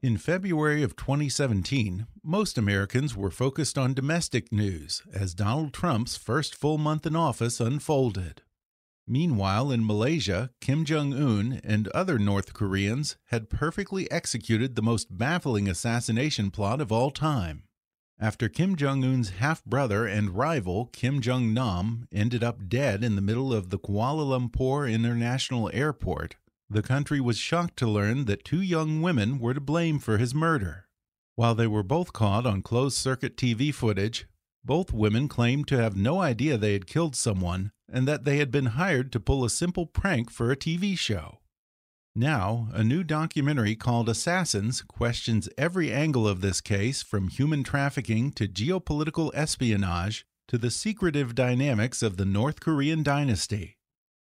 In February of 2017, most Americans were focused on domestic news as Donald Trump's first full month in office unfolded. Meanwhile, in Malaysia, Kim Jong un and other North Koreans had perfectly executed the most baffling assassination plot of all time. After Kim Jong un's half brother and rival, Kim Jong nam, ended up dead in the middle of the Kuala Lumpur International Airport, the country was shocked to learn that two young women were to blame for his murder. While they were both caught on closed circuit TV footage, both women claimed to have no idea they had killed someone and that they had been hired to pull a simple prank for a TV show. Now, a new documentary called Assassins questions every angle of this case from human trafficking to geopolitical espionage to the secretive dynamics of the North Korean dynasty.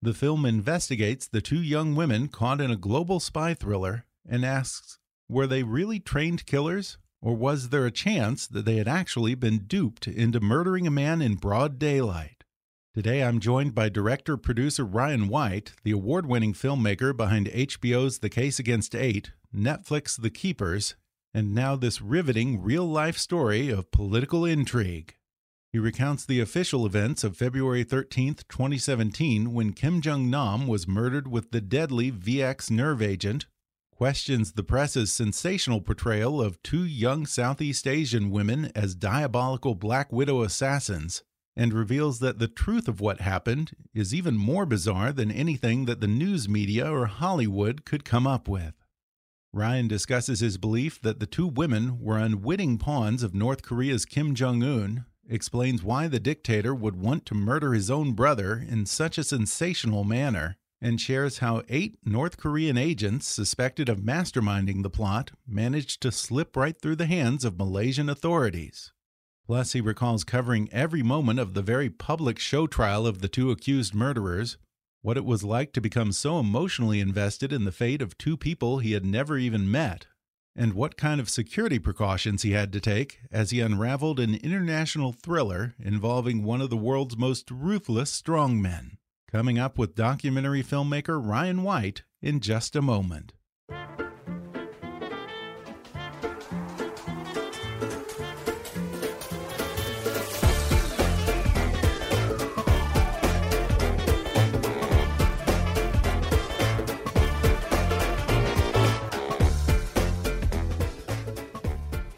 The film investigates the two young women caught in a global spy thriller and asks were they really trained killers, or was there a chance that they had actually been duped into murdering a man in broad daylight? Today I'm joined by director producer Ryan White, the award winning filmmaker behind HBO's The Case Against Eight, Netflix The Keepers, and now this riveting real life story of political intrigue. He recounts the official events of February 13, 2017, when Kim Jong nam was murdered with the deadly VX nerve agent, questions the press's sensational portrayal of two young Southeast Asian women as diabolical Black Widow assassins, and reveals that the truth of what happened is even more bizarre than anything that the news media or Hollywood could come up with. Ryan discusses his belief that the two women were unwitting pawns of North Korea's Kim Jong un explains why the dictator would want to murder his own brother in such a sensational manner, and shares how eight North Korean agents suspected of masterminding the plot managed to slip right through the hands of Malaysian authorities. Plus, he recalls covering every moment of the very public show trial of the two accused murderers, what it was like to become so emotionally invested in the fate of two people he had never even met, and what kind of security precautions he had to take as he unraveled an international thriller involving one of the world's most ruthless strongmen. Coming up with documentary filmmaker Ryan White in just a moment.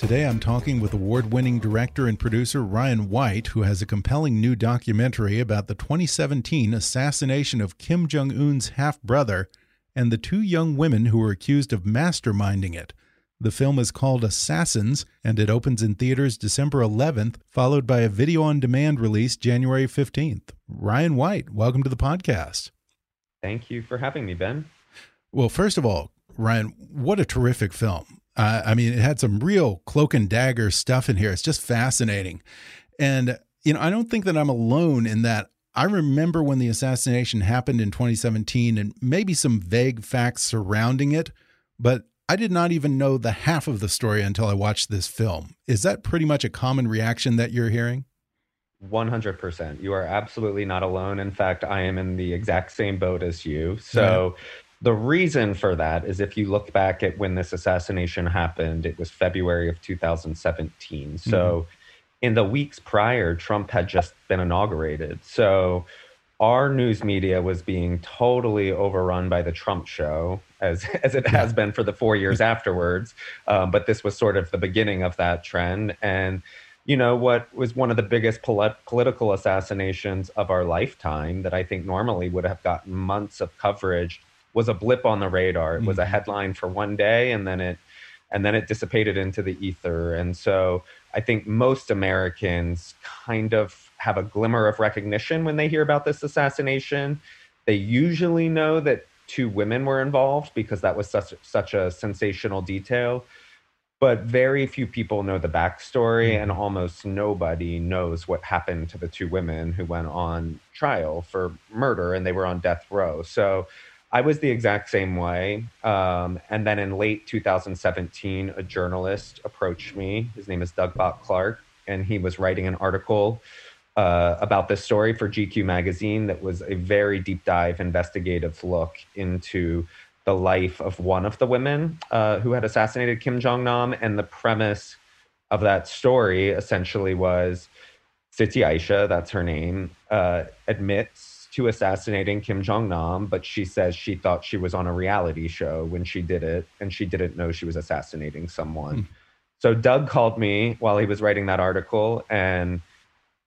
Today I'm talking with award winning director and producer Ryan White, who has a compelling new documentary about the 2017 assassination of Kim Jong un's half brother and the two young women who were accused of masterminding it. The film is called Assassins, and it opens in theaters December 11th, followed by a video on demand release January 15th. Ryan White, welcome to the podcast. Thank you for having me, Ben. Well, first of all, Ryan, what a terrific film. Uh, I mean, it had some real cloak and dagger stuff in here. It's just fascinating. And, you know, I don't think that I'm alone in that. I remember when the assassination happened in 2017 and maybe some vague facts surrounding it, but I did not even know the half of the story until I watched this film. Is that pretty much a common reaction that you're hearing? 100%. You are absolutely not alone. In fact, I am in the exact same boat as you. So, The reason for that is if you look back at when this assassination happened, it was February of 2017. So mm-hmm. in the weeks prior, Trump had just been inaugurated. So our news media was being totally overrun by the Trump show, as as it has been for the four years afterwards. Um, but this was sort of the beginning of that trend, and you know what was one of the biggest polit- political assassinations of our lifetime that I think normally would have gotten months of coverage was a blip on the radar. It was a mm-hmm. headline for one day, and then it and then it dissipated into the ether. And so I think most Americans kind of have a glimmer of recognition when they hear about this assassination. They usually know that two women were involved because that was such such a sensational detail. But very few people know the backstory, mm-hmm. and almost nobody knows what happened to the two women who went on trial for murder and they were on death row. So I was the exact same way. Um, and then in late 2017, a journalist approached me. His name is Doug Bock Clark, and he was writing an article uh, about this story for GQ magazine that was a very deep dive investigative look into the life of one of the women uh, who had assassinated Kim Jong Nam. And the premise of that story essentially was Siti Aisha, that's her name, uh, admits to assassinating Kim Jong Nam, but she says she thought she was on a reality show when she did it, and she didn't know she was assassinating someone. Mm. So Doug called me while he was writing that article, and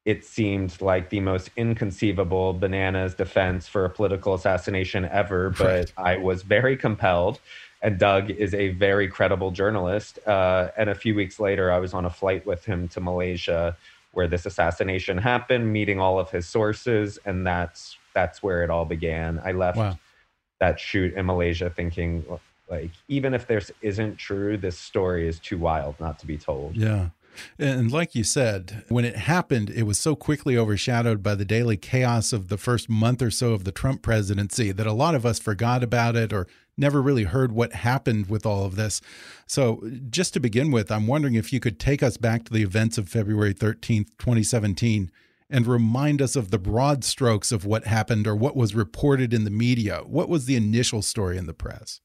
it seemed like the most inconceivable bananas defense for a political assassination ever. But. I was very compelled. And Doug is a very credible journalist. Uh, and a few weeks later, I was on a flight with him to Malaysia where this assassination happened, meeting all of his sources, and that's that's where it all began. I left wow. that shoot in Malaysia thinking like even if this isn't true, this story is too wild not to be told. Yeah. And like you said, when it happened, it was so quickly overshadowed by the daily chaos of the first month or so of the Trump presidency that a lot of us forgot about it or never really heard what happened with all of this. So, just to begin with, I'm wondering if you could take us back to the events of February 13th, 2017 and remind us of the broad strokes of what happened or what was reported in the media. What was the initial story in the press?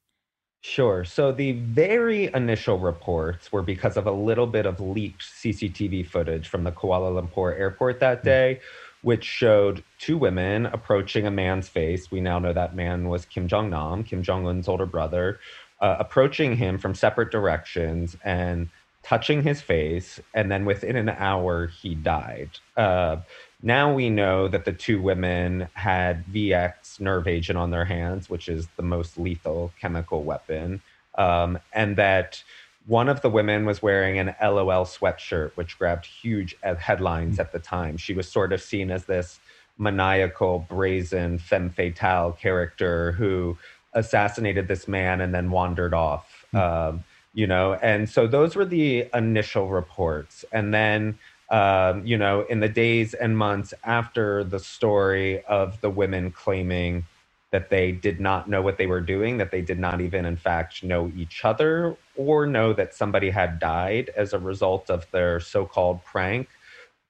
Sure. So the very initial reports were because of a little bit of leaked CCTV footage from the Kuala Lumpur airport that hmm. day, which showed two women approaching a man's face. We now know that man was Kim Jong Nam, Kim Jong Un's older brother, uh, approaching him from separate directions and touching his face. And then within an hour, he died. Uh, now we know that the two women had VX nerve agent on their hands, which is the most lethal chemical weapon, um, and that one of the women was wearing an LOL sweatshirt, which grabbed huge headlines at the time. She was sort of seen as this maniacal, brazen femme fatale character who assassinated this man and then wandered off. Mm-hmm. Um, you know, and so those were the initial reports, and then um, you know, in the days and months after the story of the women claiming that they did not know what they were doing, that they did not even, in fact, know each other or know that somebody had died as a result of their so called prank.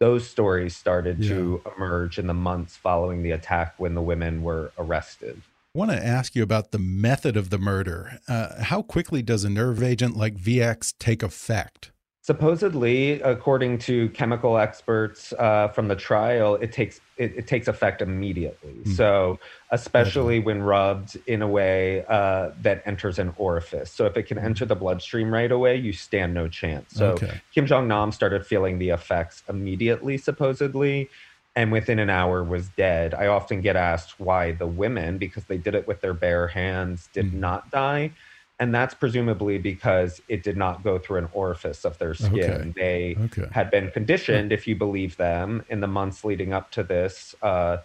Those stories started yeah. to emerge in the months following the attack when the women were arrested. I want to ask you about the method of the murder. Uh, how quickly does a nerve agent like VX take effect? Supposedly, according to chemical experts uh, from the trial, it takes it, it takes effect immediately. Mm. So, especially when rubbed in a way uh, that enters an orifice. So, if it can hmm. enter the bloodstream right away, you stand no chance. So, okay. Kim Jong Nam started feeling the effects immediately, supposedly, and within an hour was dead. I often get asked why the women, because they did it with their bare hands, did mm. not die and that's presumably because it did not go through an orifice of their skin. Okay. They okay. had been conditioned, if you believe them, in the months leading up to this, uh,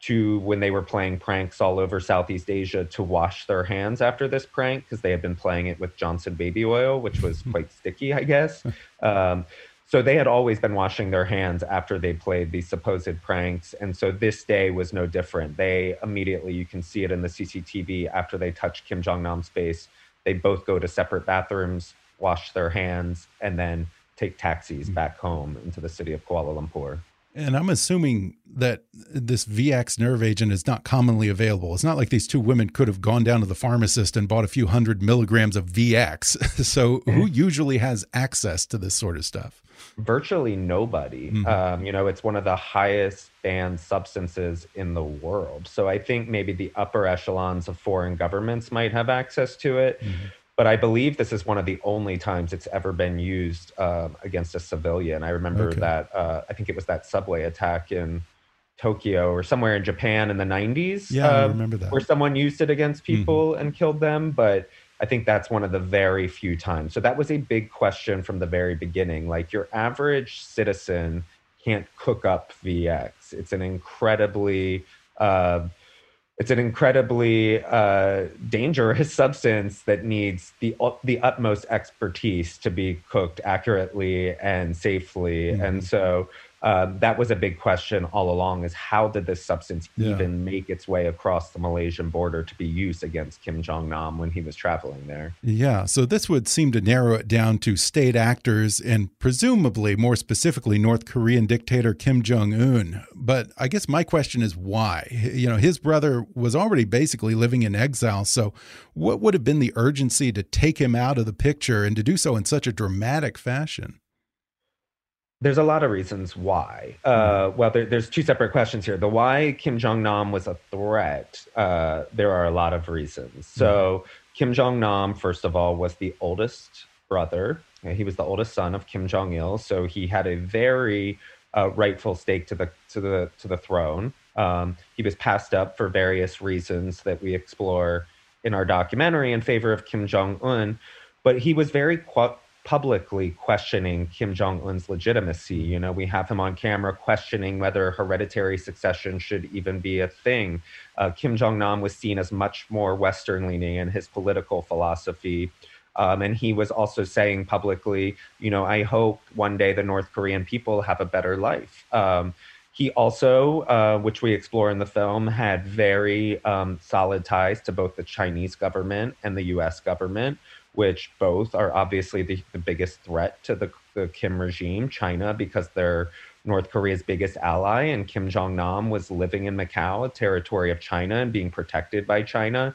to when they were playing pranks all over Southeast Asia to wash their hands after this prank because they had been playing it with Johnson baby oil, which was quite sticky, I guess. Um, so they had always been washing their hands after they played these supposed pranks. And so this day was no different. They immediately, you can see it in the CCTV after they touch Kim Jong Nam's face they both go to separate bathrooms, wash their hands, and then take taxis mm-hmm. back home into the city of Kuala Lumpur. And I'm assuming that this VX nerve agent is not commonly available. It's not like these two women could have gone down to the pharmacist and bought a few hundred milligrams of VX. so, who usually has access to this sort of stuff? Virtually nobody. Mm -hmm. um, you know, it's one of the highest banned substances in the world. So, I think maybe the upper echelons of foreign governments might have access to it. Mm -hmm but I believe this is one of the only times it's ever been used uh, against a civilian. I remember okay. that uh, I think it was that subway attack in Tokyo or somewhere in Japan in the 90s. Yeah, I remember that. Where someone used it against mm-hmm. people mm-hmm. and killed them. But I think that's one of the very few times. So that was a big question from the very beginning. Like your average citizen can't cook up VX, it's an incredibly uh, it's an incredibly uh, dangerous substance that needs the the utmost expertise to be cooked accurately and safely. Mm-hmm. And so um, that was a big question all along is how did this substance yeah. even make its way across the Malaysian border to be used against Kim Jong Nam when he was traveling there? Yeah, so this would seem to narrow it down to state actors and presumably more specifically North Korean dictator Kim Jong Un. But I guess my question is why? You know, his brother was already basically living in exile, so what would have been the urgency to take him out of the picture and to do so in such a dramatic fashion? There's a lot of reasons why. Uh, well, there, there's two separate questions here. The why Kim Jong Nam was a threat. Uh, there are a lot of reasons. So mm-hmm. Kim Jong Nam, first of all, was the oldest brother. He was the oldest son of Kim Jong Il, so he had a very uh, rightful stake to the to the to the throne. Um, he was passed up for various reasons that we explore in our documentary in favor of Kim Jong Un, but he was very qu- publicly questioning Kim Jong un's legitimacy. You know, we have him on camera questioning whether hereditary succession should even be a thing. Uh, Kim Jong nam was seen as much more Western leaning in his political philosophy. Um, and he was also saying publicly, you know, I hope one day the North Korean people have a better life. Um, he also, uh, which we explore in the film, had very um, solid ties to both the Chinese government and the US government which both are obviously the, the biggest threat to the, the Kim regime, China, because they're North Korea's biggest ally, and Kim Jong Nam was living in Macau, a territory of China, and being protected by China.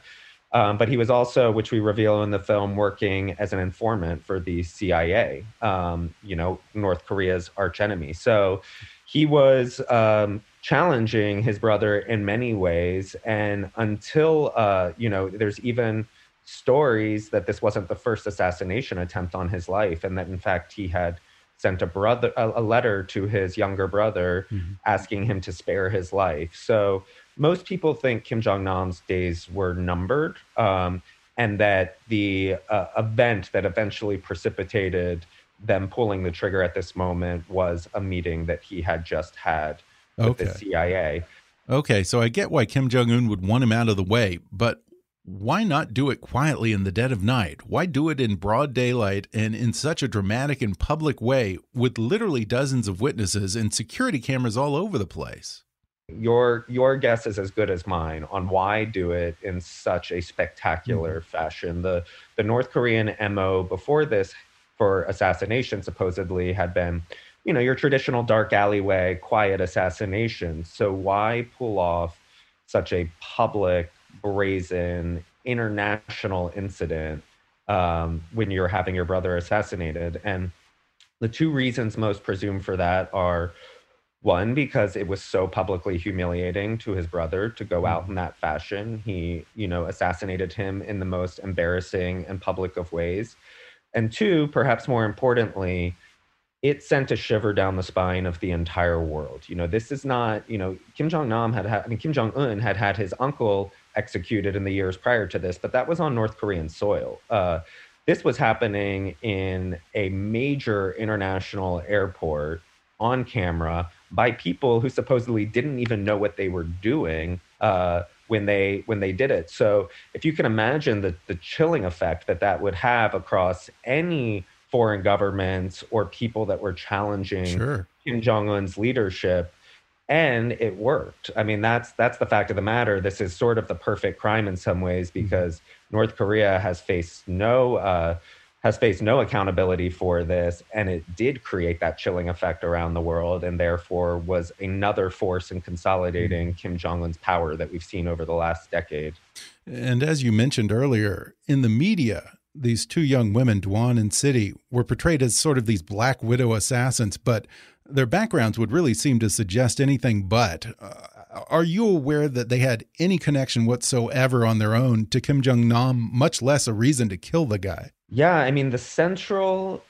Um, but he was also, which we reveal in the film, working as an informant for the CIA, um, you know, North Korea's archenemy. So he was um, challenging his brother in many ways. And until, uh, you know, there's even stories that this wasn't the first assassination attempt on his life and that in fact he had sent a brother a, a letter to his younger brother mm-hmm. asking him to spare his life so most people think kim jong-nam's days were numbered um, and that the uh, event that eventually precipitated them pulling the trigger at this moment was a meeting that he had just had with okay. the cia Okay, so I get why Kim Jong Un would want him out of the way, but why not do it quietly in the dead of night? Why do it in broad daylight and in such a dramatic and public way with literally dozens of witnesses and security cameras all over the place? Your your guess is as good as mine on why do it in such a spectacular mm -hmm. fashion. The the North Korean MO before this for assassination supposedly had been, you know, your traditional dark alleyway, quiet assassination. So why pull off such a public brazen international incident um, when you're having your brother assassinated. And the two reasons most presume for that are one, because it was so publicly humiliating to his brother to go out in that fashion. He, you know, assassinated him in the most embarrassing and public of ways. And two, perhaps more importantly, it sent a shiver down the spine of the entire world. You know, this is not, you know, Kim Jong Nam had had, I mean, Kim Jong Un had had his uncle executed in the years prior to this, but that was on North Korean soil. Uh, this was happening in a major international airport on camera by people who supposedly didn't even know what they were doing uh, when they when they did it. So if you can imagine the the chilling effect that that would have across any foreign governments or people that were challenging sure. Kim Jong Un's leadership, and it worked. I mean, that's that's the fact of the matter. This is sort of the perfect crime in some ways mm-hmm. because mm-hmm. North Korea has faced no uh, has faced no accountability for this. And it did create that chilling effect around the world and therefore was another force in consolidating mm-hmm. Kim Jong un's power that we've seen over the last decade. And as you mentioned earlier, in the media, these two young women, Doan and Siti, were portrayed as sort of these Black Widow assassins, but their backgrounds would really seem to suggest anything but. Uh, are you aware that they had any connection whatsoever on their own to Kim Jong Nam, much less a reason to kill the guy? Yeah, I mean, the central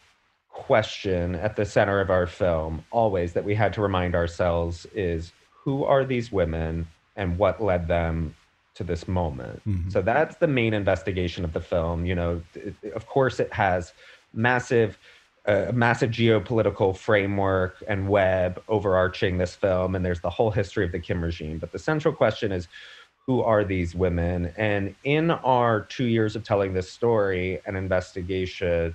question at the center of our film, always that we had to remind ourselves, is who are these women and what led them to this moment? Mm-hmm. So that's the main investigation of the film. You know, it, of course, it has massive a massive geopolitical framework and web overarching this film, and there's the whole history of the Kim regime. But the central question is who are these women? And in our two years of telling this story and investigation,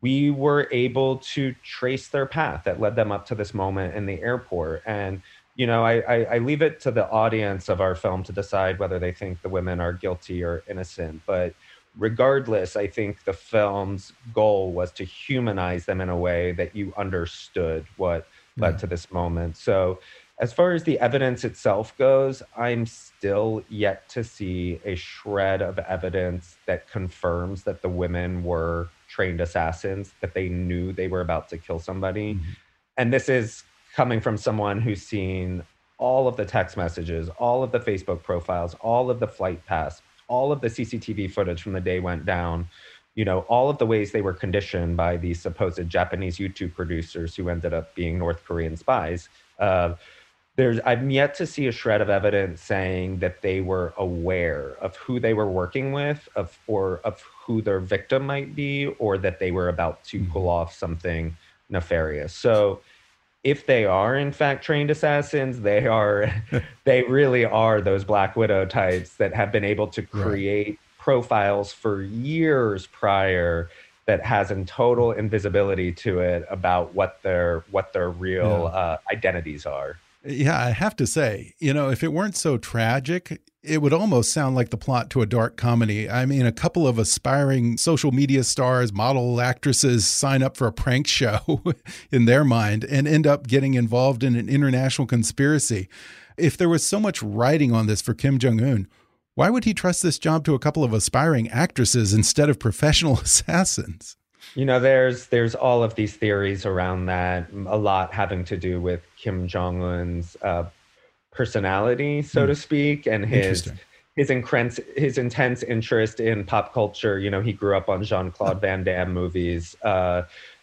we were able to trace their path that led them up to this moment in the airport. And, you know, I, I, I leave it to the audience of our film to decide whether they think the women are guilty or innocent. But regardless, I think the film's goal was to humanize them in a way that you understood what led to this moment. So, as far as the evidence itself goes, I'm still yet to see a shred of evidence that confirms that the women were trained assassins, that they knew they were about to kill somebody. Mm-hmm. And this is coming from someone who's seen all of the text messages, all of the Facebook profiles, all of the flight paths, all of the CCTV footage from the day went down, you know, all of the ways they were conditioned by these supposed Japanese YouTube producers who ended up being North Korean spies. Uh, there's I've yet to see a shred of evidence saying that they were aware of who they were working with, of or of who their victim might be, or that they were about to mm-hmm. pull off something nefarious. So if they are in fact trained assassins, they are they really are those Black Widow types that have been able to create right. profiles for years prior that has in total invisibility to it about what their what their real yeah. uh, identities are. Yeah, I have to say, you know, if it weren't so tragic, it would almost sound like the plot to a dark comedy. I mean, a couple of aspiring social media stars, model actresses sign up for a prank show in their mind and end up getting involved in an international conspiracy. If there was so much writing on this for Kim Jong un, why would he trust this job to a couple of aspiring actresses instead of professional assassins? You know, there's there's all of these theories around that, a lot having to do with Kim Jong Un's uh, personality, so mm. to speak, and his his intense his intense interest in pop culture. You know, he grew up on Jean Claude Van Damme movies, uh,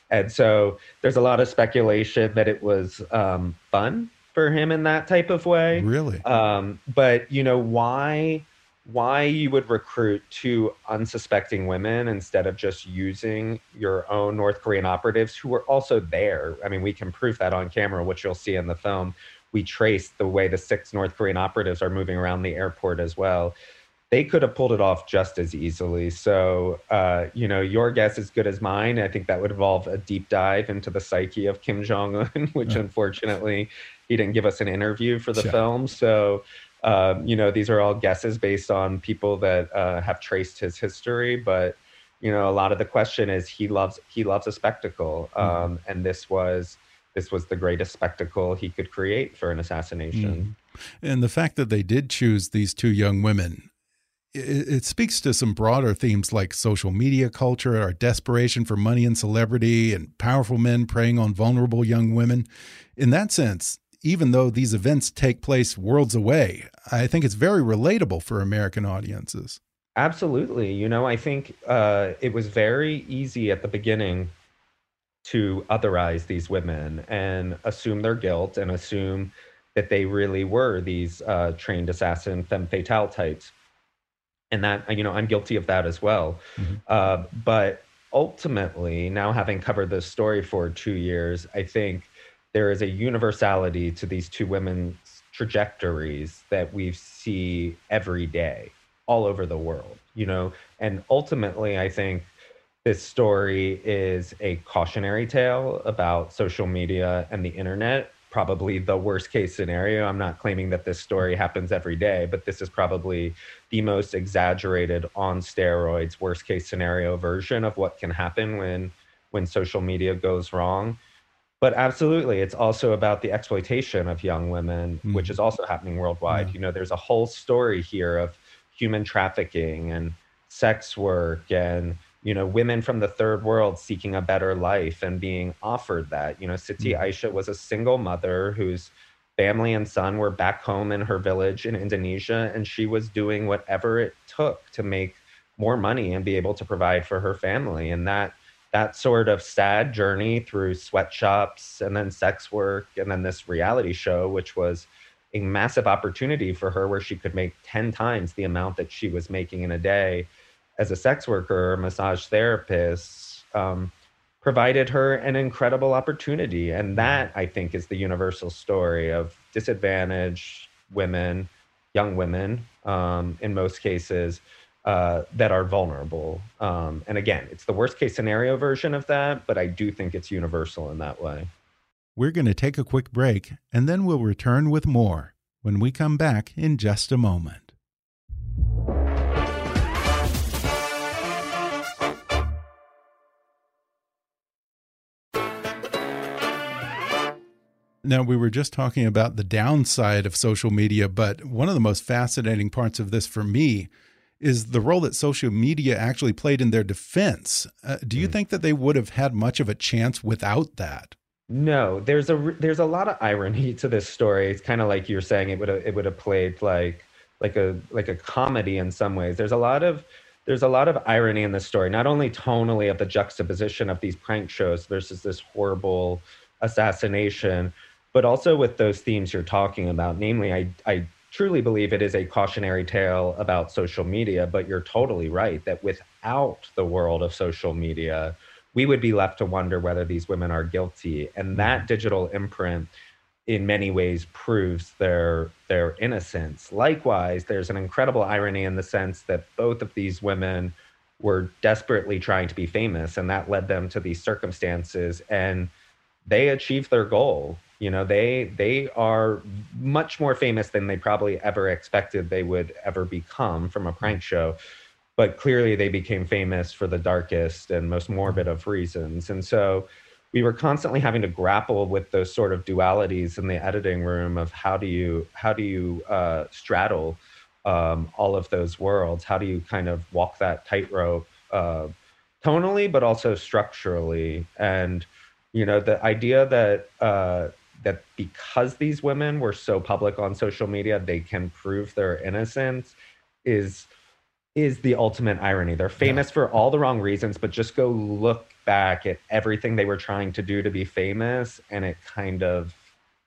and so there's a lot of speculation that it was um, fun for him in that type of way. Really, um, but you know why? Why you would recruit two unsuspecting women instead of just using your own North Korean operatives who were also there. I mean, we can prove that on camera, which you'll see in the film. We trace the way the six North Korean operatives are moving around the airport as well. They could have pulled it off just as easily. So, uh, you know, your guess is good as mine. I think that would involve a deep dive into the psyche of Kim Jong Un, which unfortunately he didn't give us an interview for the sure. film. So, um, you know, these are all guesses based on people that uh, have traced his history, but you know, a lot of the question is he loves he loves a spectacle, mm-hmm. um, mm-hmm. and this was this was the greatest spectacle he could create for an assassination. Mm. And the fact that they did choose these two young women, it, it, speaks to some broader themes like social media culture, our desperation for money and celebrity, and powerful men preying on vulnerable young women. In that sense, even though these events take place worlds away, I think it's very relatable for American audiences. Absolutely. You know, I think uh, it was very easy at the beginning to otherize these women and assume their guilt and assume that they really were these uh, trained assassin femme fatale types. And that, you know, I'm guilty of that as well. Mm-hmm. Uh, but ultimately, now having covered this story for two years, I think there is a universality to these two women's trajectories that we see every day all over the world you know and ultimately i think this story is a cautionary tale about social media and the internet probably the worst case scenario. I'm not claiming that this story happens every day, but this is probably the most exaggerated on steroids worst case scenario version of what can happen when when social media goes wrong. But absolutely, it's also about the exploitation of young women, mm. which is also happening worldwide. Yeah. You know, there's a whole story here of human trafficking and sex work and you know women from the third world seeking a better life and being offered that you know siti mm-hmm. aisha was a single mother whose family and son were back home in her village in indonesia and she was doing whatever it took to make more money and be able to provide for her family and that that sort of sad journey through sweatshops and then sex work and then this reality show which was a massive opportunity for her where she could make 10 times the amount that she was making in a day as a sex worker, massage therapist, um, provided her an incredible opportunity. And that, I think, is the universal story of disadvantaged women, young women, um, in most cases, uh, that are vulnerable. Um, and again, it's the worst case scenario version of that, but I do think it's universal in that way. We're going to take a quick break, and then we'll return with more when we come back in just a moment. Now, we were just talking about the downside of social media, but one of the most fascinating parts of this for me is the role that social media actually played in their defense. Uh, do you mm. think that they would have had much of a chance without that? No, there's a there's a lot of irony to this story. It's kind of like you're saying it would have it would have played like like a like a comedy in some ways. There's a lot of there's a lot of irony in this story, not only tonally of the juxtaposition of these prank shows versus this horrible assassination, but also with those themes you're talking about. Namely, I, I truly believe it is a cautionary tale about social media, but you're totally right that without the world of social media, we would be left to wonder whether these women are guilty. And that mm-hmm. digital imprint in many ways proves their their innocence. Likewise, there's an incredible irony in the sense that both of these women were desperately trying to be famous and that led them to these circumstances and they achieved their goal you know they they are much more famous than they probably ever expected they would ever become from a prank show. But clearly they became famous for the darkest and most morbid of reasons. And so we were constantly having to grapple with those sort of dualities in the editing room of how do you how do you uh, straddle um, all of those worlds? How do you kind of walk that tightrope uh, tonally but also structurally? And you know the idea that uh, that because these women were so public on social media, they can prove their innocence is is the ultimate irony. They're famous yeah. for all the wrong reasons, but just go look back at everything they were trying to do to be famous and it kind of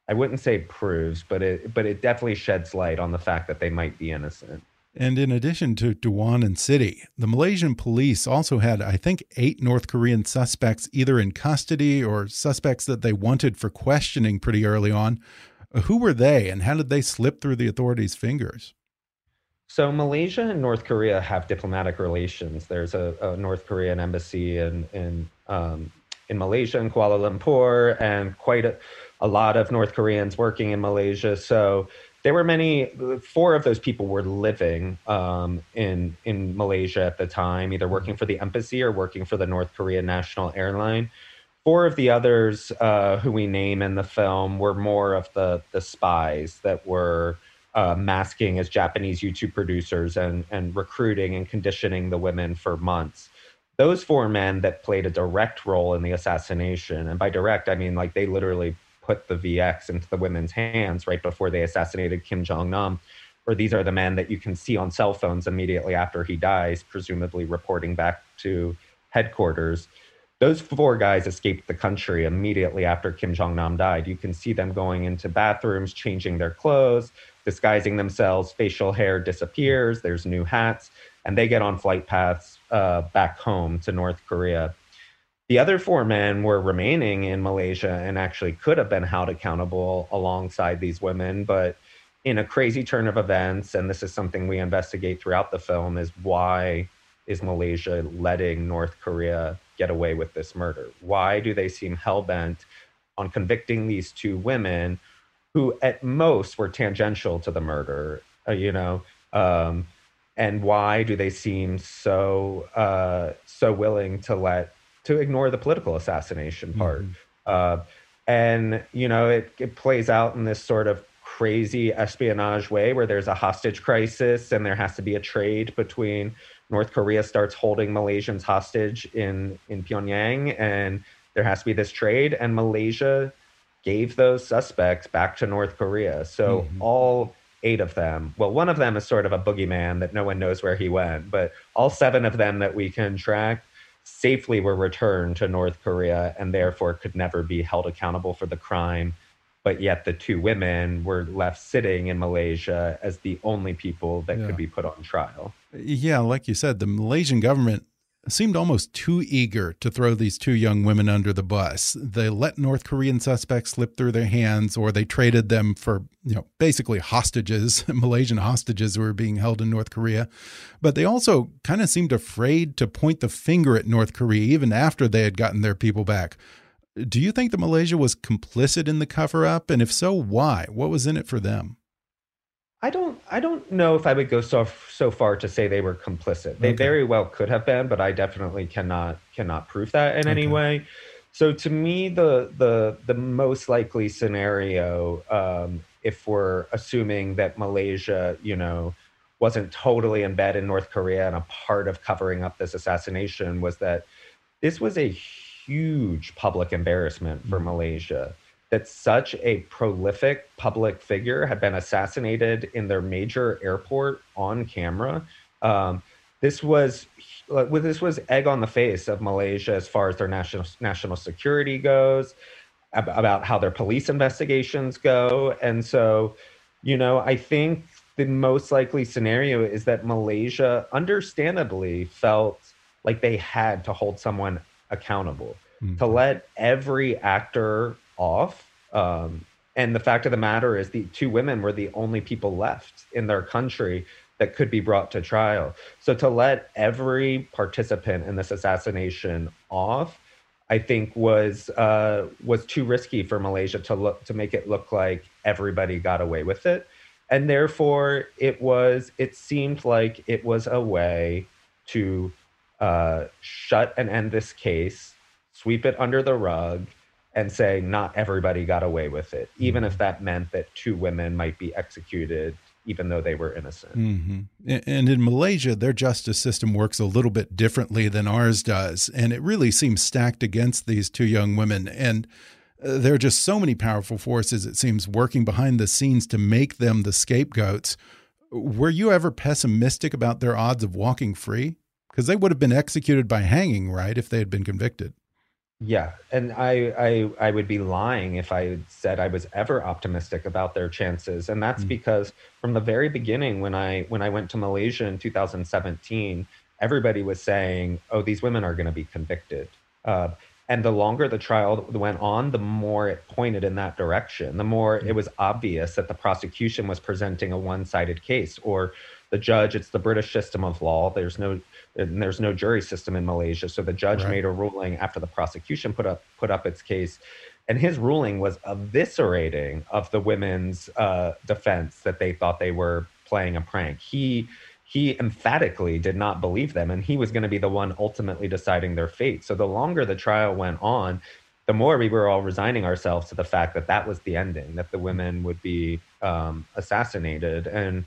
I wouldn't say proves, but it but it definitely sheds light on the fact that they might be innocent. And in addition to Doan and Siti, the Malaysian police also had, I think, eight North Korean suspects either in custody or suspects that they wanted for questioning pretty early on. Who were they and how did they slip through the authorities' fingers? So, Malaysia and North Korea have diplomatic relations. There's a, a North Korean embassy in, in, um, in Malaysia, in Kuala Lumpur, and quite a, a lot of North Koreans working in Malaysia. So, there were many four of those people were living um, in in malaysia at the time either working for the embassy or working for the north korean national airline. Four of the others uh, who we name in the film were more of the the spies that were uh, masking as japanese youtube producers and and recruiting and conditioning the women for months. Those four men that played a direct role in the assassination and by direct i mean like they literally put the VX into the women's hands right before they assassinated Kim Jong Nam. Or these are the men that you can see on cell phones immediately after he dies, presumably reporting back to headquarters. Those four guys escaped the country immediately after Kim Jong Nam died. You can see them going into bathrooms, changing their clothes, disguising themselves. Facial hair disappears. There's new hats, and they get on flight paths uh, back home to North Korea. The other four men were remaining in Malaysia and actually could have been held accountable alongside these women, but in a crazy turn of events, and this is something we investigate throughout the film, is why is Malaysia letting North Korea get away with this murder? Why do they seem hell bent on convicting these two women who at most were tangential to the murder, uh, you know, um, and why do they seem so uh, so willing to let to ignore the political assassination part? Mm-hmm. Uh, and you know, it, it plays out in this sort of crazy espionage way where there's a hostage crisis and there has to be a trade between North Korea starts holding Malaysians hostage in in Pyongyang and there has to be this trade and Malaysia gave those suspects back to North Korea. So mm-hmm. all eight of them, well, one of them is sort of a boogeyman that no one knows where he went, but all seven of them that we can track safely were returned to North Korea and therefore could never be held accountable for the crime. But yet the two women were left sitting in Malaysia as the only people that yeah. could be put on trial. Yeah, like you said, the Malaysian government seemed almost too eager to throw these two young women under the bus. They let North Korean suspects slip through their hands, or they traded them for, you know, basically hostages, Malaysian hostages who were being held in North Korea. But they also kind of seemed afraid to point the finger at North Korea, even after they had gotten their people back. Do you think that Malaysia was complicit in the cover up? And if so, why? What was in it for them? I don't I don't know if I would go so so far to say they were complicit. They okay. very well could have been, but I definitely cannot cannot prove that in okay. any way. So to me, the the the most likely scenario, um, if we're assuming that Malaysia, you know, wasn't totally in bed in North Korea and a part of covering up this assassination, was that this was a huge public embarrassment for mm-hmm. Malaysia that such a prolific public figure had been assassinated in their major airport on camera. Um, this was this was egg on the face of Malaysia as far as their national national security goes, about how their police investigations go, and so, you know, I think the most likely scenario is that Malaysia, understandably, felt like they had to hold someone accountable. Mm-hmm. To let every actor off. Um, and the fact of the matter is, the two women were the only people left in their country that could be brought to trial. So to let every participant in this assassination off, I think was uh, was too risky for Malaysia to look to make it look like everybody got away with it, and therefore it was it seemed like it was a way to uh, shut and end this case, sweep it under the rug, and say not everybody got away with it, even mm-hmm. if that meant that two women might be executed even though they were innocent. Mm -hmm. And in Malaysia, their justice system works a little bit differently than ours does. And it really seems stacked against these two young women. And uh, there are just so many powerful forces, it seems, working behind the scenes to make them the scapegoats. Were you ever pessimistic about their odds of walking free? Because they would have been executed by hanging, right, if they had been convicted. Yeah, and I, I I would be lying if I said I was ever optimistic about their chances, and that's mm. because from the very beginning, when I when I went to Malaysia in 2017, everybody was saying, "Oh, these women are going to be convicted," uh, and the longer the trial went on, the more it pointed in that direction. The more mm. it was obvious that the prosecution was presenting a one-sided case, or the judge. It's the British system of law. There's no and there's no jury system in Malaysia. So the judge right. made a ruling after the prosecution put up put up its case, and his ruling was eviscerating of the women's uh, defense that they thought they were playing a prank. He he emphatically did not believe them, and he was going to be the one ultimately deciding their fate. So the longer the trial went on, the more we were all resigning ourselves to the fact that that was the ending, that the women would be um, assassinated, and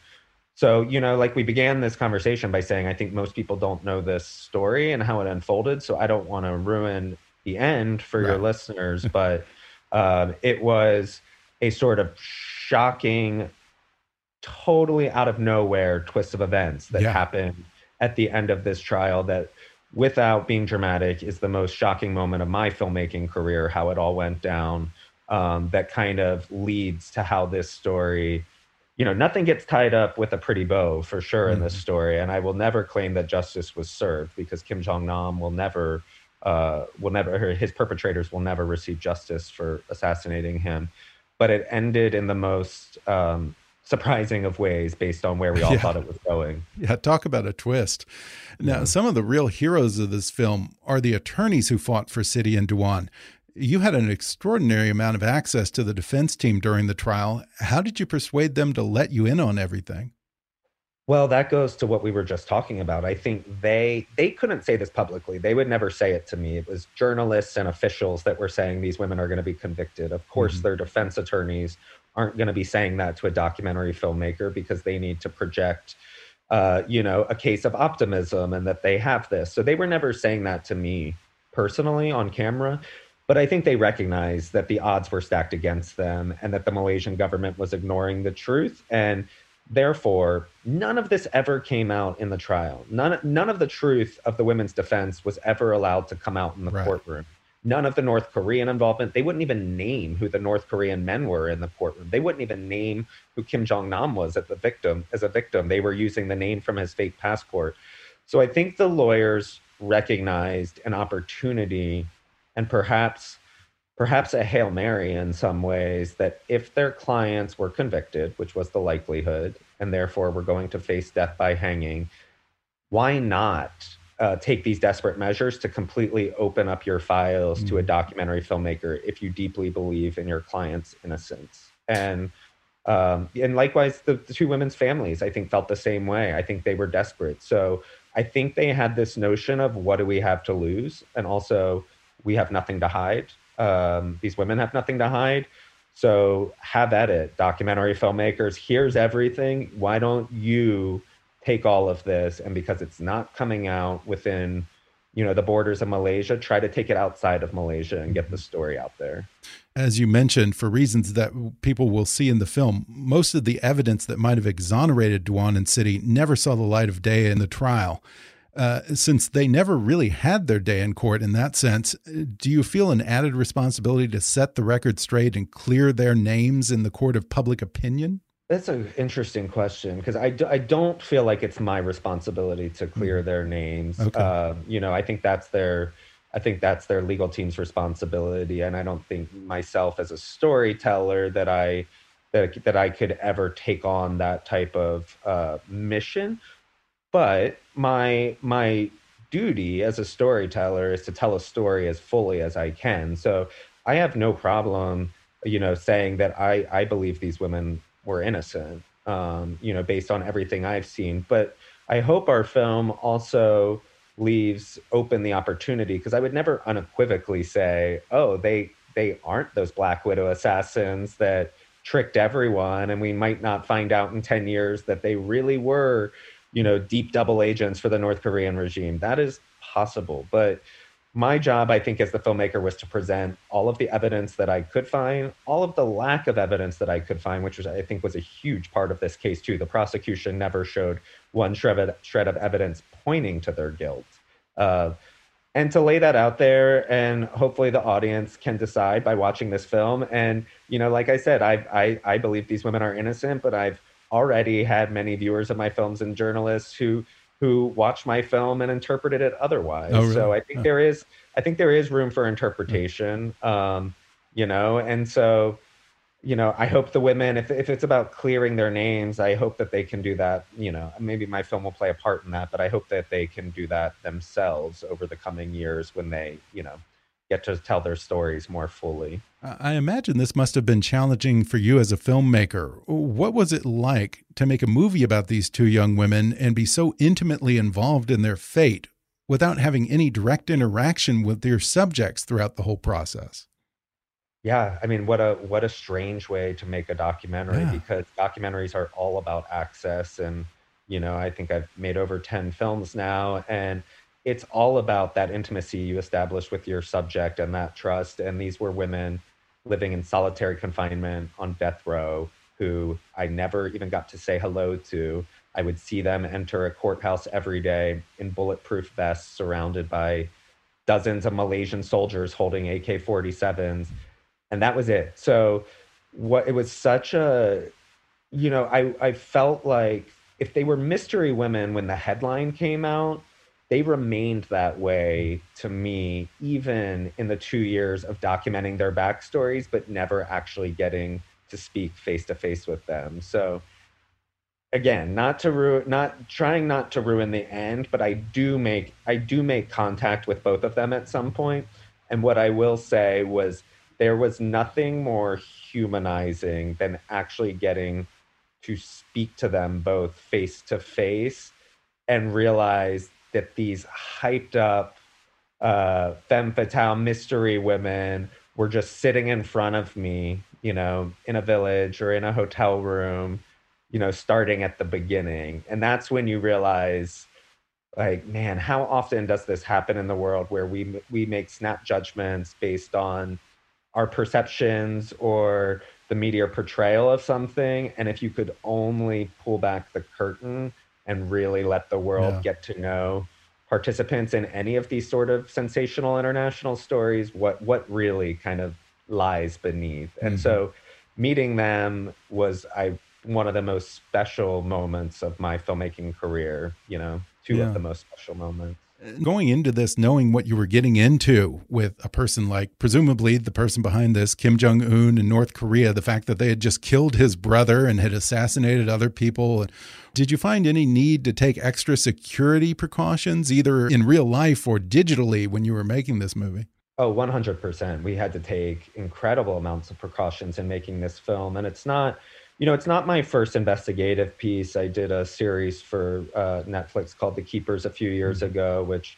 so, you know, like we began this conversation by saying, I think most people don't know this story and how it unfolded. So I don't want to ruin the end for your listeners, but um, it was a sort of shocking, totally out of nowhere twist of events that yeah. happened at the end of this trial that without being dramatic is the most shocking moment of my filmmaking career how it all went down um, that kind of leads to how this story you know, nothing gets tied up with a pretty bow for sure in this mm-hmm. story. And I will never claim that justice was served because Kim Jong Nam will never, uh, will never, his perpetrators will never receive justice for assassinating him. But it ended in the most um, surprising of ways based on where we all yeah. thought it was going. Yeah, talk about a twist. Now, yeah. some of the real heroes of this film are the attorneys who fought for Siti and Doan You had an extraordinary amount of access to the defense team during the trial. How did you persuade them to let you in on everything? Well, that goes to what we were just talking about. I think they they couldn't say this publicly. They would never say it to me. It was journalists and officials that were saying these women are going to be convicted. Of course, mm -hmm. their defense attorneys aren't going to be saying that to a documentary filmmaker because they need to project uh, you know, a case of optimism and that they have this. So they were never saying that to me personally on camera. But I think they recognized that the odds were stacked against them and that the Malaysian government was ignoring the truth. And Therefore, none of this ever came out in the trial. None, none of the truth of the women's defense was ever allowed to come out in the right. courtroom. None of the North Korean involvement. They wouldn't even name who the North Korean men were in the courtroom. They wouldn't even name who Kim Jong Nam was at the victim as a victim. They were using the name from his fake passport. So I think the lawyers recognized an opportunity and perhaps perhaps a Hail Mary in some ways that if their clients were convicted, which was the likelihood, and therefore were going to face death by hanging, why not uh, take these desperate measures to completely open up your files mm-hmm. to a mm. documentary filmmaker if you deeply believe in your client's innocence? And um, and likewise, the, the two women's families, I think, felt the same way. I think they were desperate. So I think they had this notion of what do we have to lose? And also, we have nothing to hide. Um, these women have nothing to hide. So have at it, documentary filmmakers. Here's everything. Why don't you take all of this and because it's not coming out within you know the borders of Malaysia, try to take it outside of Malaysia and get the story out there. As you mentioned, for reasons that people will see in the film, most of the evidence that might have exonerated Doan and Siti never saw the light of day in the trial. Uh, since they never really had their day in court in that sense, do you feel an added responsibility to set the record straight and clear their names in the court of public opinion? That's an interesting question because I, I don't feel like it's my responsibility to clear mm. their names. Okay. Uh, you know, I think that's their I think that's their legal team's responsibility, and I don't think myself as a storyteller that I that that I could ever take on that type of uh, mission but my my duty as a storyteller is to tell a story as fully as I can. So I have no problem, you know, saying that I I believe these women were innocent, um, you know, based on everything I've seen. But I hope our film also leaves open the opportunity because I would never unequivocally say, oh, they they aren't those Black Widow assassins that tricked everyone, and we might not find out in ten years that they really were you know, deep double agents for the North Korean regime. That is possible. But my job, I think, as the filmmaker was to present all of the evidence that I could find, all of the lack of evidence that I could find, which was, I think, was a huge part of this case, too. The prosecution never showed one shred of, shred of evidence pointing to their guilt. Uh, and to lay that out there and hopefully the audience can decide by watching this film and you know like i said i i, I believe these women are innocent but i've already had many viewers of my films and journalists who who watched my film and interpreted it otherwise. Oh, really? So I think there is I think there is room for interpretation. Um, you know, and so you know, I hope the women, if if it's about clearing their names, I hope that they can do that. You know, maybe my film will play a part in that, but I hope that they can do that themselves over the coming years when they, you know, get to tell their stories more fully. I imagine this must have been challenging for you as a filmmaker. What was it like to make a movie about these two young women and be so intimately involved in their fate without having any direct interaction with their subjects throughout the whole process? Yeah, I mean, what a what a strange way to make a documentary yeah. because documentaries are all about access and you know, I think I've made over 10 films now and it's all about that intimacy you establish with your subject and that trust. And these were women living in solitary confinement on death row who I never even got to say hello to. I would see them enter a courthouse every day in bulletproof vests surrounded by dozens of Malaysian soldiers holding AK 47s. And that was it. So, what it was such a, you know, I, I felt like if they were mystery women when the headline came out, they remained that way to me, even in the two years of documenting their backstories, but never actually getting to speak face to face with them. So again, not to ruin, not trying not to ruin the end, but I do make I do make contact with both of them at some point. And what I will say was there was nothing more humanizing than actually getting to speak to them both face to face and realize that these hyped up uh, femme fatale mystery women were just sitting in front of me, you know, in a village or in a hotel room, you know, starting at the beginning. And that's when you realize, like, man, how often does this happen in the world where we we make snap judgments based on our perceptions or the media portrayal of something? And if you could only pull back the curtain and really let the world yeah. get to know participants in any of these sort of sensational international stories what what really kind of lies beneath and mm-hmm. so meeting them was i one of the most special moments of my filmmaking career you know two yeah. of the most special moments going into this knowing what you were getting into with a person like presumably the person behind this Kim Jong Un in North Korea the fact that they had just killed his brother and had assassinated other people did you find any need to take extra security precautions either in real life or digitally when you were making this movie Oh, 100%. We had to take incredible amounts of precautions in making this film. And it's not, you know, it's not my first investigative piece. I did a series for uh, Netflix called The Keepers a few years mm-hmm. ago, which,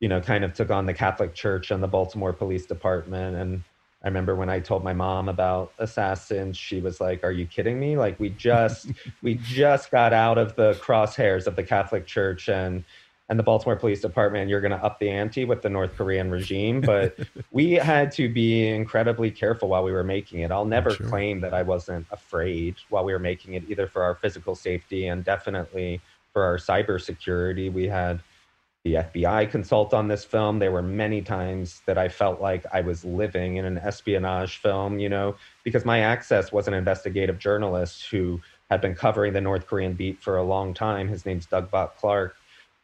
you know, kind of took on the Catholic Church and the Baltimore Police Department. And I remember when I told my mom about assassins, she was like, "Are you kidding me? Like we just we just got out of the crosshairs of the Catholic Church and and the Baltimore Police Department, you're going to up the ante with the North Korean regime. But we had to be incredibly careful while we were making it. I'll never sure. claim that I wasn't afraid while we were making it, either for our physical safety and definitely for our cybersecurity. We had the FBI consult on this film. There were many times that I felt like I was living in an espionage film, you know, because my access was an investigative journalist who had been covering the North Korean beat for a long time. His name's Doug Bock Clark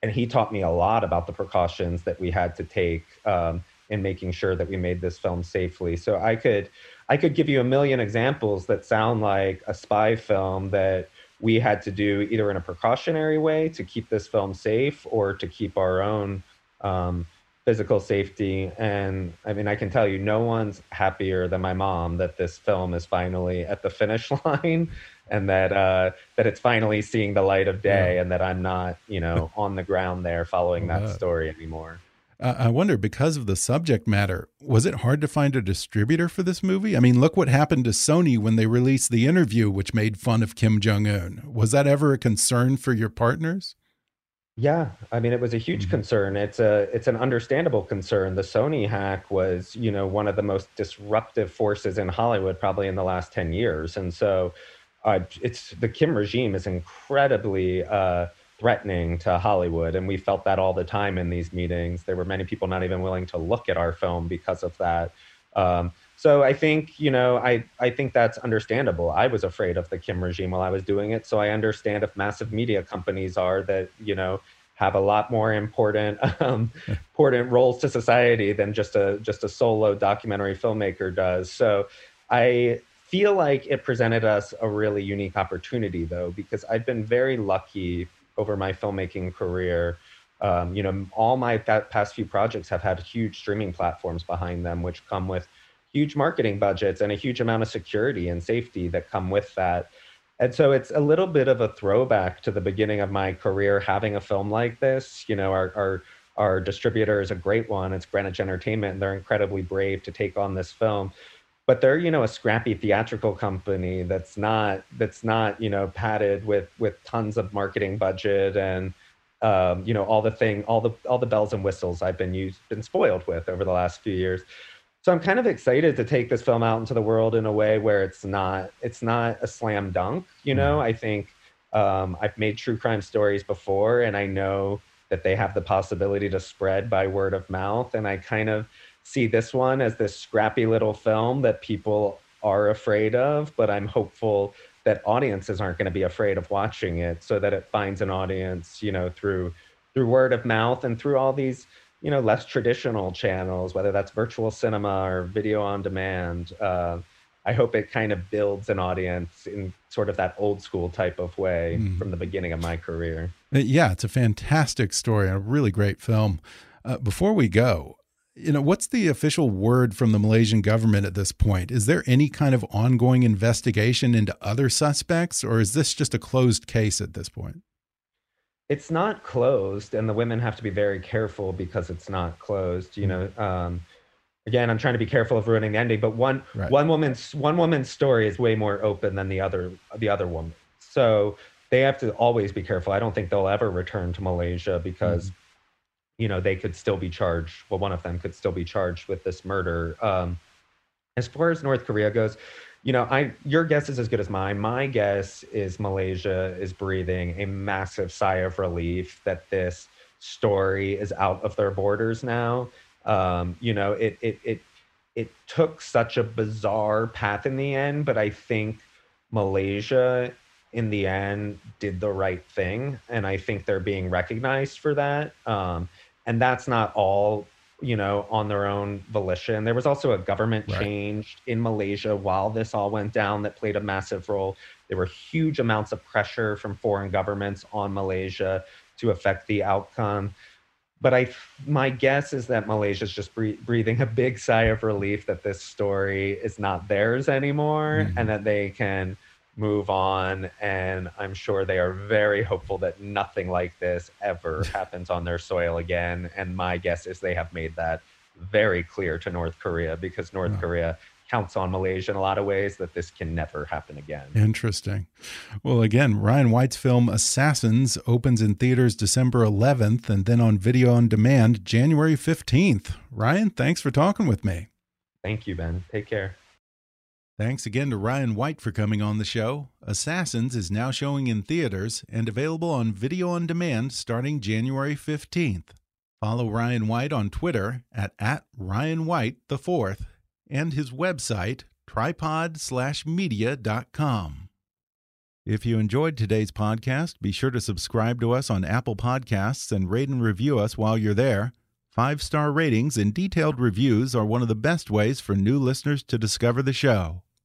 and he taught me a lot about the precautions that we had to take um, in making sure that we made this film safely. So I could I could give you a million examples that sound like a spy film that we had to do either in a precautionary way to keep this film safe or to keep our own um, physical safety. And I mean, I can tell you, no one's happier than my mom that this film is finally at the finish line and that uh, that it's finally seeing the light of day, yeah. and that I'm not, you know, on the ground there following that story anymore. Uh, I wonder, because of the subject matter, was it hard to find a distributor for this movie? I mean, look what happened to Sony when they released The Interview, which made fun of Kim Jong Un. Was that ever a concern for your partners? Yeah, I mean, it was a huge mm -hmm. concern. It's a it's an understandable concern. The Sony hack was, you know, one of the most disruptive forces in Hollywood probably in the last ten years, and so uh, it's the Kim regime is incredibly uh, threatening to Hollywood, and we felt that all the time in these meetings. There were many people not even willing to look at our film because of that. Um, so I think you know I I think that's understandable. I was afraid of the Kim regime while I was doing it, so I understand if massive media companies are that you know have a lot more important um, important roles to society than just a just a solo documentary filmmaker does. So I feel like it presented us a really unique opportunity, though, because I've been very lucky over my filmmaking career. Um, you know, all my past few projects have had huge streaming platforms behind them, which come with huge marketing budgets and a huge amount of security and safety that come with that. And so it's a little bit of a throwback to the beginning of my career having a film like this. You know, our our our distributor is a great one. It's Greenwich Entertainment, and they're incredibly brave to take on this film but they're you know a scrappy theatrical company that's not that's not you know padded with with tons of marketing budget and um, you know all the thing all the all the bells and whistles I've been used been spoiled with over the last few years. So I'm kind of excited to take this film out into the world in a way where it's not it's not a slam dunk. You know, mm-hmm. I think um, I've made true crime stories before, and I know that they have the possibility to spread by word of mouth, and I kind of see this one as this scrappy little film that people are afraid of, but I'm hopeful that audiences aren't going to be afraid of watching it so that it finds an audience, you know, through through word of mouth and through all these, you know, less traditional channels, whether that's virtual cinema or video on demand. Uh, I hope it kind of builds an audience in sort of that old school type of way mm. from the beginning of my career. Uh, yeah, it's a fantastic story a really great film. Uh, before we go, you know, what's the official word from the Malaysian government at this point? Is there any kind of ongoing investigation into other suspects, or is this just a closed case at this point? It's not closed, and the women have to be very careful because it's not closed. You know, um, again, I'm trying to be careful of ruining the ending, but one right. one woman's one woman's story is way more open than the other the other woman. So they have to always be careful. I don't think they'll ever return to Malaysia because. Mm you know they could still be charged well one of them could still be charged with this murder. Um, as far as north korea goes you know i your guess is as good as mine. My guess is malaysia is breathing a massive sigh of relief that this story is out of their borders now. Um, you know it it it it took such a bizarre path in the end but i think malaysia in the end did the right thing and i think they're being recognized for that. Um, and that's not all you know on their own volition there was also a government right. change in malaysia while this all went down that played a massive role there were huge amounts of pressure from foreign governments on malaysia to affect the outcome but i my guess is that malaysia is just breathing a big sigh of relief that this story is not theirs anymore mm-hmm. and that they can move on. And I'm sure they are very hopeful that nothing like this ever happens on their soil again. And my guess is they have made that very clear to North Korea because North oh. Korea counts on Malaysia in a lot of ways that this can never happen again. Interesting. Well, again, Ryan White's film Assassins opens in theaters December 11th and then on video on demand January 15th. Ryan, thanks for talking with me. Thank you, Ben. Take care. Thanks again to Ryan White for coming on the show. Assassins is now showing in theaters and available on video on demand starting January 15th. Follow Ryan White on Twitter at, at Ryan White the Fourth and his website tripod/media.com. If you enjoyed today's podcast, be sure to subscribe to us on Apple Podcasts and rate and review us while you're there. Five star ratings and detailed reviews are one of the best ways for new listeners to discover the show.